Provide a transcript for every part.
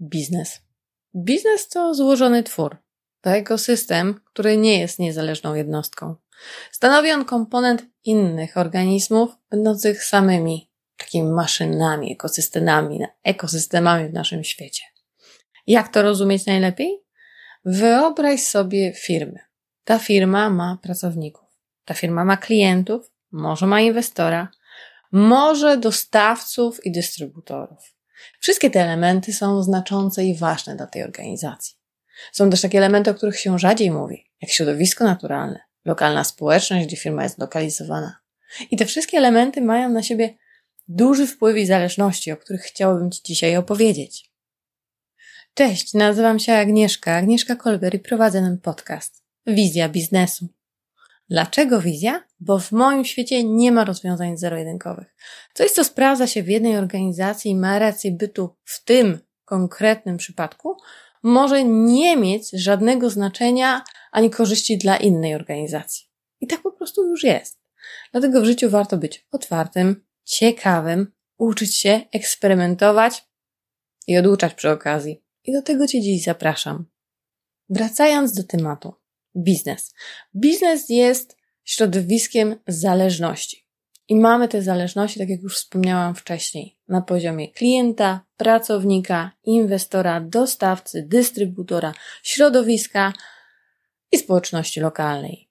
biznes. Biznes to złożony twór. To ekosystem, który nie jest niezależną jednostką. Stanowi on komponent innych organizmów, będących samymi takimi maszynami, ekosystemami, ekosystemami w naszym świecie. Jak to rozumieć najlepiej? Wyobraź sobie firmy. Ta firma ma pracowników, ta firma ma klientów, może ma inwestora, może dostawców i dystrybutorów. Wszystkie te elementy są znaczące i ważne dla tej organizacji. Są też takie elementy, o których się rzadziej mówi, jak środowisko naturalne, lokalna społeczność, gdzie firma jest lokalizowana. I te wszystkie elementy mają na siebie duży wpływ i zależności, o których chciałabym Ci dzisiaj opowiedzieć. Cześć, nazywam się Agnieszka, Agnieszka Kolber i prowadzę ten podcast. Wizja biznesu. Dlaczego wizja? Bo w moim świecie nie ma rozwiązań zero-jedynkowych. Coś, co sprawdza się w jednej organizacji i ma rację bytu w tym konkretnym przypadku, może nie mieć żadnego znaczenia ani korzyści dla innej organizacji. I tak po prostu już jest. Dlatego w życiu warto być otwartym, ciekawym, uczyć się, eksperymentować i oduczać przy okazji. I do tego Cię dziś zapraszam. Wracając do tematu. Biznes. Biznes jest środowiskiem zależności. I mamy te zależności, tak jak już wspomniałam wcześniej, na poziomie klienta, pracownika, inwestora, dostawcy, dystrybutora, środowiska i społeczności lokalnej.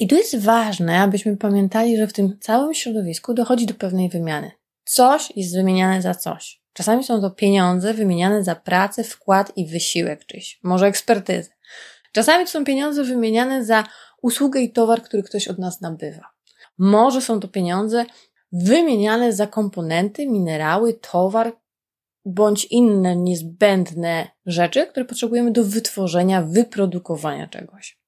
I tu jest ważne, abyśmy pamiętali, że w tym całym środowisku dochodzi do pewnej wymiany. Coś jest wymieniane za coś. Czasami są to pieniądze wymieniane za pracę, wkład i wysiłek czyś, może ekspertyzę. Czasami to są pieniądze wymieniane za usługę i towar, który ktoś od nas nabywa. Może są to pieniądze wymieniane za komponenty, minerały, towar bądź inne niezbędne rzeczy, które potrzebujemy do wytworzenia, wyprodukowania czegoś.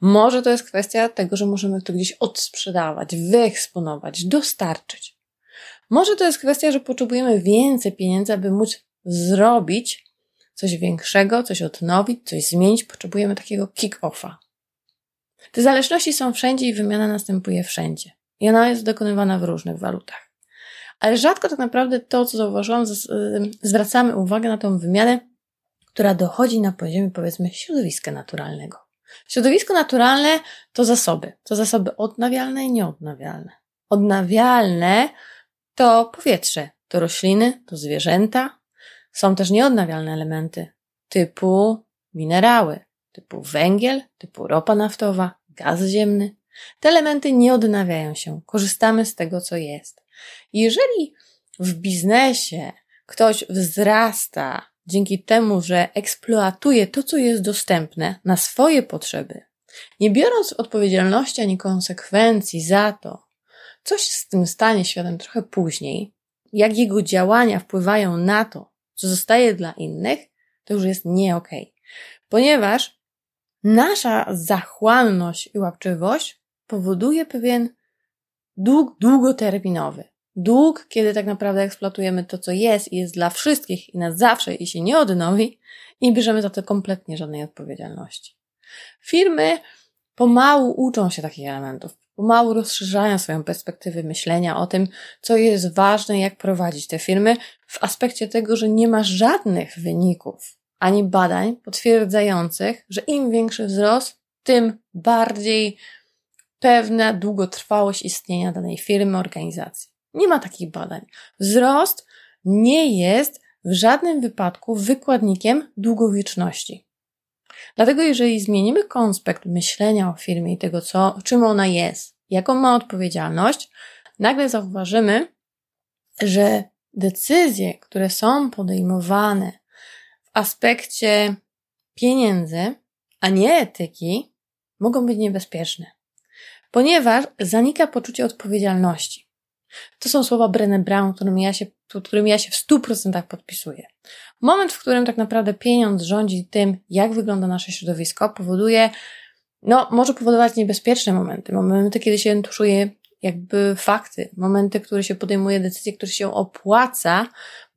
Może to jest kwestia tego, że możemy to gdzieś odsprzedawać, wyeksponować, dostarczyć. Może to jest kwestia, że potrzebujemy więcej pieniędzy, aby móc zrobić coś większego, coś odnowić, coś zmienić. Potrzebujemy takiego kick-offa. Te zależności są wszędzie i wymiana następuje wszędzie. I ona jest dokonywana w różnych walutach. Ale rzadko tak naprawdę to, co zauważyłam, zwracamy uwagę na tą wymianę, która dochodzi na poziomie, powiedzmy, środowiska naturalnego. Środowisko naturalne to zasoby. To zasoby odnawialne i nieodnawialne. Odnawialne to powietrze, to rośliny, to zwierzęta. Są też nieodnawialne elementy typu minerały, typu węgiel, typu ropa naftowa, gaz ziemny. Te elementy nie odnawiają się. Korzystamy z tego, co jest. Jeżeli w biznesie ktoś wzrasta dzięki temu, że eksploatuje to, co jest dostępne na swoje potrzeby, nie biorąc odpowiedzialności ani konsekwencji za to, co się z tym stanie światem trochę później, jak jego działania wpływają na to, co zostaje dla innych, to już jest nie okej. Okay. Ponieważ nasza zachłanność i łapczywość powoduje pewien dług długoterminowy. Dług, kiedy tak naprawdę eksploatujemy to, co jest i jest dla wszystkich i na zawsze i się nie odnowi i bierzemy za to kompletnie żadnej odpowiedzialności. Firmy pomału uczą się takich elementów, pomału rozszerzają swoją perspektywę myślenia o tym, co jest ważne, jak prowadzić te firmy w aspekcie tego, że nie ma żadnych wyników ani badań potwierdzających, że im większy wzrost, tym bardziej pewna długotrwałość istnienia danej firmy, organizacji. Nie ma takich badań. Wzrost nie jest w żadnym wypadku wykładnikiem długowieczności. Dlatego, jeżeli zmienimy konspekt myślenia o firmie i tego, co, czym ona jest, jaką ma odpowiedzialność, nagle zauważymy, że decyzje, które są podejmowane w aspekcie pieniędzy, a nie etyki, mogą być niebezpieczne, ponieważ zanika poczucie odpowiedzialności. To są słowa Brené Brown, którymi ja się, którymi ja się w stu procentach podpisuję. Moment, w którym tak naprawdę pieniądz rządzi tym, jak wygląda nasze środowisko, powoduje, no, może powodować niebezpieczne momenty. Momenty, kiedy się tuszuje jakby fakty, momenty, które się podejmuje decyzje, które się opłaca,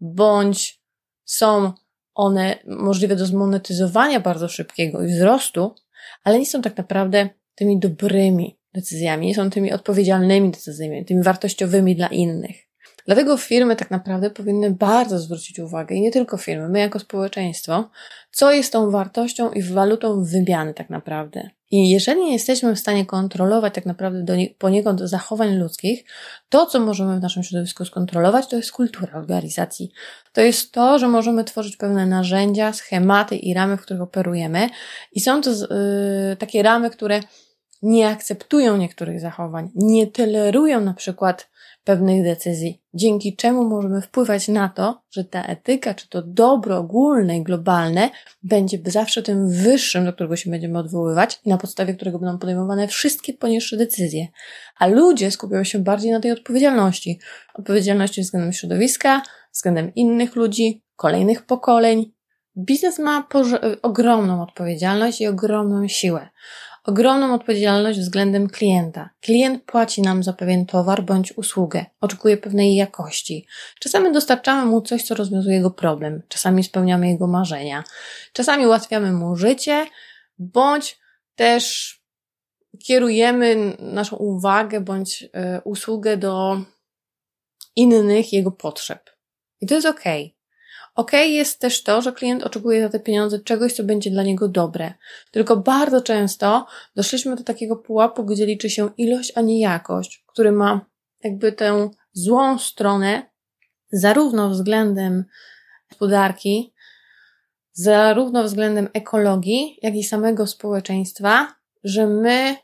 bądź są one możliwe do zmonetyzowania bardzo szybkiego i wzrostu, ale nie są tak naprawdę tymi dobrymi decyzjami, nie są tymi odpowiedzialnymi decyzjami, tymi wartościowymi dla innych. Dlatego firmy tak naprawdę powinny bardzo zwrócić uwagę, i nie tylko firmy, my jako społeczeństwo, co jest tą wartością i walutą wymiany tak naprawdę. I jeżeli nie jesteśmy w stanie kontrolować tak naprawdę do nie, poniekąd zachowań ludzkich, to, co możemy w naszym środowisku skontrolować, to jest kultura organizacji. To jest to, że możemy tworzyć pewne narzędzia, schematy i ramy, w których operujemy. I są to yy, takie ramy, które nie akceptują niektórych zachowań, nie tolerują na przykład pewnych decyzji, dzięki czemu możemy wpływać na to, że ta etyka, czy to dobro ogólne i globalne będzie zawsze tym wyższym, do którego się będziemy odwoływać i na podstawie którego będą podejmowane wszystkie poniższe decyzje. A ludzie skupiają się bardziej na tej odpowiedzialności. Odpowiedzialności względem środowiska, względem innych ludzi, kolejnych pokoleń. Biznes ma ogromną odpowiedzialność i ogromną siłę ogromną odpowiedzialność względem klienta. Klient płaci nam za pewien towar bądź usługę, oczekuje pewnej jakości. Czasami dostarczamy mu coś, co rozwiązuje jego problem, czasami spełniamy jego marzenia, czasami ułatwiamy mu życie, bądź też kierujemy naszą uwagę bądź y, usługę do innych jego potrzeb. I to jest ok. Ok jest też to, że klient oczekuje za te pieniądze czegoś, co będzie dla niego dobre. Tylko bardzo często doszliśmy do takiego pułapu, gdzie liczy się ilość, a nie jakość, który ma jakby tę złą stronę, zarówno względem gospodarki, zarówno względem ekologii, jak i samego społeczeństwa, że my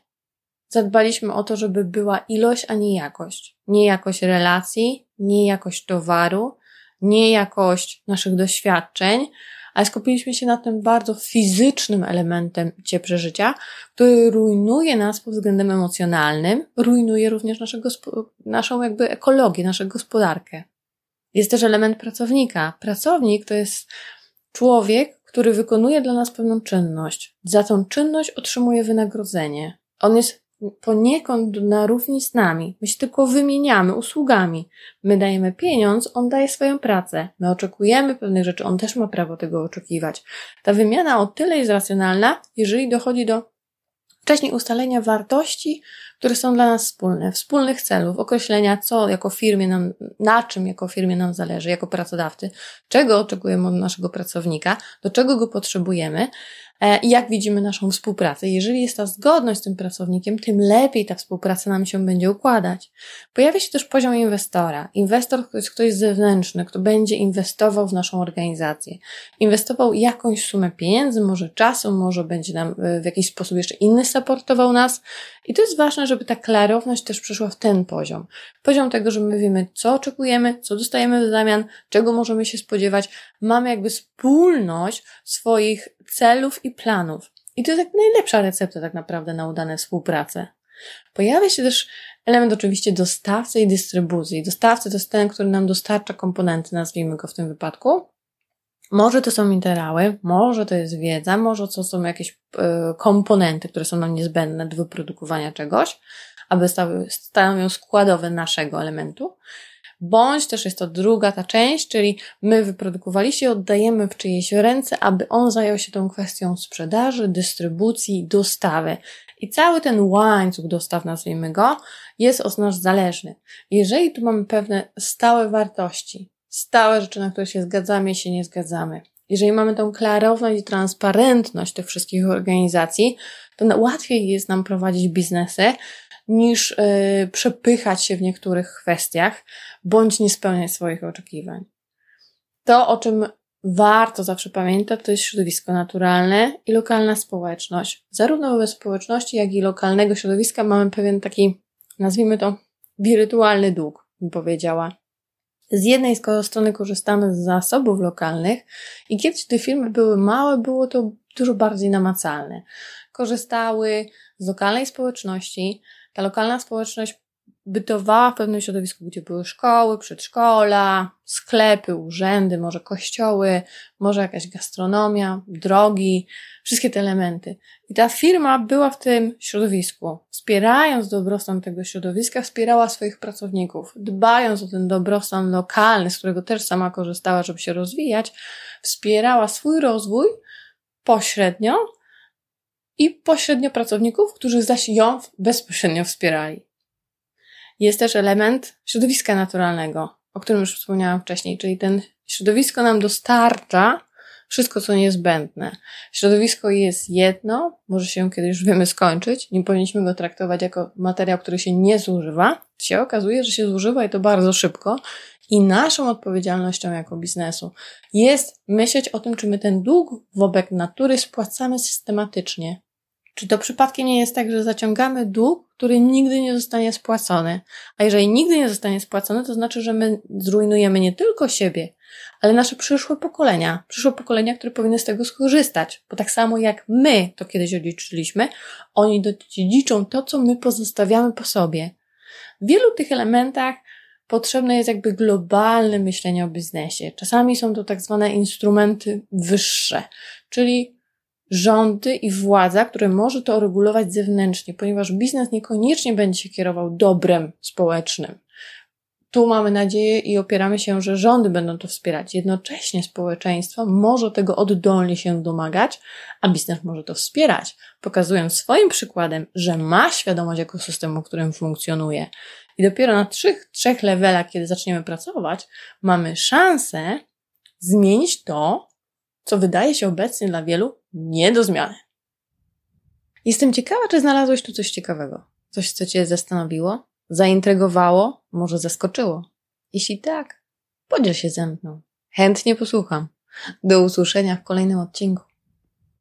zadbaliśmy o to, żeby była ilość, a nie jakość. Nie jakość relacji, nie jakość towaru, nie jakość naszych doświadczeń, ale skupiliśmy się na tym bardzo fizycznym elementem przeżycia, który rujnuje nas pod względem emocjonalnym, rujnuje również naszego, naszą jakby ekologię, naszą gospodarkę. Jest też element pracownika. Pracownik to jest człowiek, który wykonuje dla nas pewną czynność. Za tą czynność otrzymuje wynagrodzenie. On jest poniekąd na równi z nami. My się tylko wymieniamy usługami. My dajemy pieniądz, on daje swoją pracę. My oczekujemy pewnych rzeczy, on też ma prawo tego oczekiwać. Ta wymiana o tyle jest racjonalna, jeżeli dochodzi do wcześniej ustalenia wartości, które są dla nas wspólne, wspólnych celów, określenia, co jako firmie nam, na czym jako firmie nam zależy, jako pracodawcy, czego oczekujemy od naszego pracownika, do czego go potrzebujemy, i jak widzimy naszą współpracę. Jeżeli jest ta zgodność z tym pracownikiem, tym lepiej ta współpraca nam się będzie układać. Pojawia się też poziom inwestora. Inwestor to jest ktoś zewnętrzny, kto będzie inwestował w naszą organizację. Inwestował jakąś sumę pieniędzy, może czasu, może będzie nam e, w jakiś sposób jeszcze inny supportował nas. I to jest ważne, żeby ta klarowność też przyszła w ten poziom. Poziom tego, że my wiemy, co oczekujemy, co dostajemy w zamian, czego możemy się spodziewać. Mamy jakby wspólność swoich celów i planów. I to jest jak najlepsza recepta tak naprawdę na udane współpracę. Pojawia się też element oczywiście dostawcy i dystrybucji. Dostawcy to jest ten, który nam dostarcza komponenty, nazwijmy go w tym wypadku. Może to są minerały, może to jest wiedza, może to są jakieś y, komponenty, które są nam niezbędne do wyprodukowania czegoś, aby stały, stanowią składowe naszego elementu bądź też jest to druga ta część, czyli my wyprodukowaliście, oddajemy w czyjeś ręce, aby on zajął się tą kwestią sprzedaży, dystrybucji, dostawy. I cały ten łańcuch dostaw, nazwijmy go, jest od nas zależny. Jeżeli tu mamy pewne stałe wartości, stałe rzeczy, na które się zgadzamy i się nie zgadzamy, jeżeli mamy tą klarowność i transparentność tych wszystkich organizacji, to łatwiej jest nam prowadzić biznesy, niż y, przepychać się w niektórych kwestiach, bądź nie spełniać swoich oczekiwań. To, o czym warto zawsze pamiętać, to jest środowisko naturalne i lokalna społeczność. Zarówno wobec społeczności, jak i lokalnego środowiska mamy pewien taki, nazwijmy to, wirtualny dług, bym powiedziała. Z jednej strony korzystamy z zasobów lokalnych i kiedyś te firmy były małe, było to dużo bardziej namacalne. Korzystały z lokalnej społeczności, ta lokalna społeczność bytowała w pewnym środowisku, gdzie były szkoły, przedszkola, sklepy, urzędy, może kościoły, może jakaś gastronomia, drogi, wszystkie te elementy. I ta firma była w tym środowisku. Wspierając dobrostan tego środowiska, wspierała swoich pracowników, dbając o ten dobrostan lokalny, z którego też sama korzystała, żeby się rozwijać, wspierała swój rozwój pośrednio, i pośrednio pracowników, którzy zaś ją bezpośrednio wspierali. Jest też element środowiska naturalnego. o którym już wspomniałam wcześniej, czyli ten środowisko nam dostarcza wszystko, co niezbędne. Środowisko jest jedno, może się kiedyś wiemy skończyć, nie powinniśmy go traktować jako materiał, który się nie zużywa. Się okazuje, że się zużywa i to bardzo szybko. I naszą odpowiedzialnością jako biznesu jest myśleć o tym, czy my ten dług wobec natury spłacamy systematycznie. Czy to przypadkiem nie jest tak, że zaciągamy dług, który nigdy nie zostanie spłacony? A jeżeli nigdy nie zostanie spłacony, to znaczy, że my zrujnujemy nie tylko siebie, ale nasze przyszłe pokolenia, przyszłe pokolenia, które powinny z tego skorzystać. Bo tak samo jak my to kiedyś odziedziczyliśmy, oni dziedziczą to, co my pozostawiamy po sobie. W wielu tych elementach potrzebne jest jakby globalne myślenie o biznesie. Czasami są to tak zwane instrumenty wyższe, czyli rządy i władza, które może to regulować zewnętrznie, ponieważ biznes niekoniecznie będzie się kierował dobrem społecznym. Tu mamy nadzieję i opieramy się, że rządy będą to wspierać. Jednocześnie społeczeństwo może tego oddolnie się domagać, a biznes może to wspierać, pokazując swoim przykładem, że ma świadomość ekosystemu, w którym funkcjonuje. I dopiero na trzech, trzech levelach, kiedy zaczniemy pracować, mamy szansę zmienić to, co wydaje się obecnie dla wielu nie do zmiany. Jestem ciekawa, czy znalazłeś tu coś ciekawego. Coś, co Cię zastanowiło, zaintrygowało, może zaskoczyło. Jeśli tak, podziel się ze mną. Chętnie posłucham. Do usłyszenia w kolejnym odcinku.